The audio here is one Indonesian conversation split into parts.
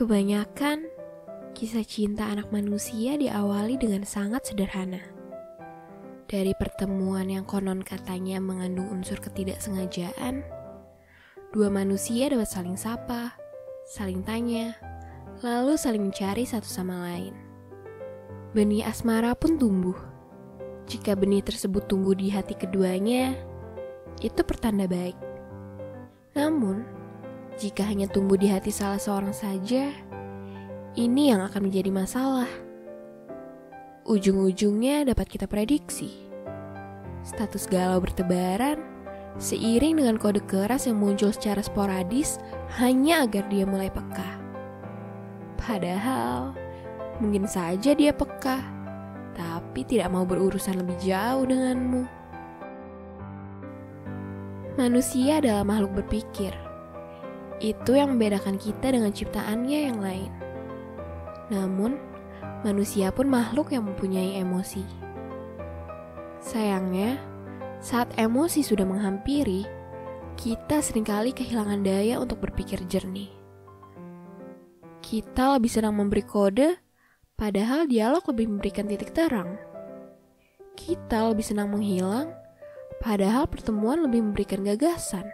Kebanyakan kisah cinta anak manusia diawali dengan sangat sederhana. Dari pertemuan yang konon katanya mengandung unsur ketidaksengajaan, dua manusia dapat saling sapa, saling tanya, lalu saling mencari satu sama lain. Benih asmara pun tumbuh. Jika benih tersebut tumbuh di hati keduanya, itu pertanda baik. Namun, jika hanya tumbuh di hati salah seorang saja, ini yang akan menjadi masalah. Ujung-ujungnya dapat kita prediksi. Status galau bertebaran seiring dengan kode keras yang muncul secara sporadis hanya agar dia mulai peka. Padahal, mungkin saja dia peka, tapi tidak mau berurusan lebih jauh denganmu. Manusia adalah makhluk berpikir itu yang membedakan kita dengan ciptaannya yang lain. Namun, manusia pun makhluk yang mempunyai emosi. Sayangnya, saat emosi sudah menghampiri, kita sering kali kehilangan daya untuk berpikir jernih. Kita lebih senang memberi kode, padahal dialog lebih memberikan titik terang. Kita lebih senang menghilang, padahal pertemuan lebih memberikan gagasan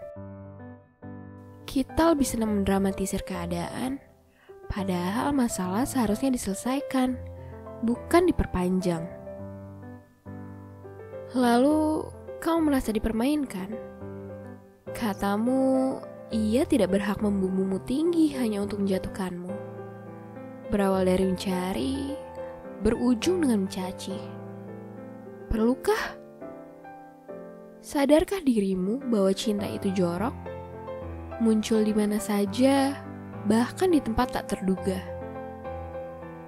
kita lebih senang mendramatisir keadaan, padahal masalah seharusnya diselesaikan, bukan diperpanjang. Lalu, kamu merasa dipermainkan? Katamu, ia tidak berhak membumbungmu tinggi hanya untuk menjatuhkanmu. Berawal dari mencari, berujung dengan mencaci. Perlukah? Sadarkah dirimu bahwa cinta itu jorok? Muncul di mana saja, bahkan di tempat tak terduga.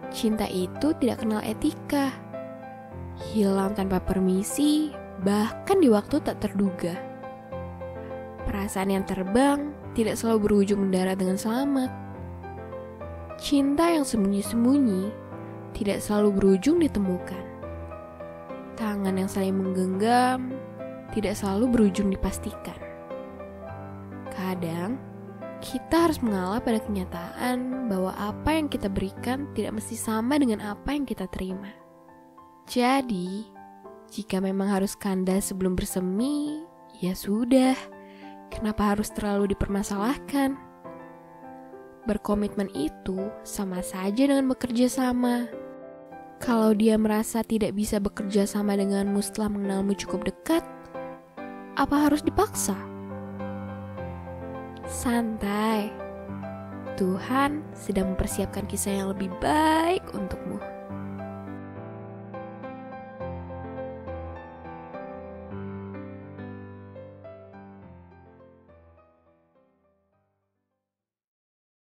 Cinta itu tidak kenal etika, hilang tanpa permisi, bahkan di waktu tak terduga. Perasaan yang terbang tidak selalu berujung mendarat dengan selamat. Cinta yang sembunyi-sembunyi tidak selalu berujung ditemukan. Tangan yang saling menggenggam tidak selalu berujung dipastikan. Kadang, kita harus mengalah pada kenyataan bahwa apa yang kita berikan tidak mesti sama dengan apa yang kita terima. Jadi, jika memang harus kandas sebelum bersemi, ya sudah. Kenapa harus terlalu dipermasalahkan? Berkomitmen itu sama saja dengan bekerja sama. Kalau dia merasa tidak bisa bekerja sama denganmu setelah mengenalmu cukup dekat, apa harus dipaksa? Santai. Tuhan sedang mempersiapkan kisah yang lebih baik untukmu.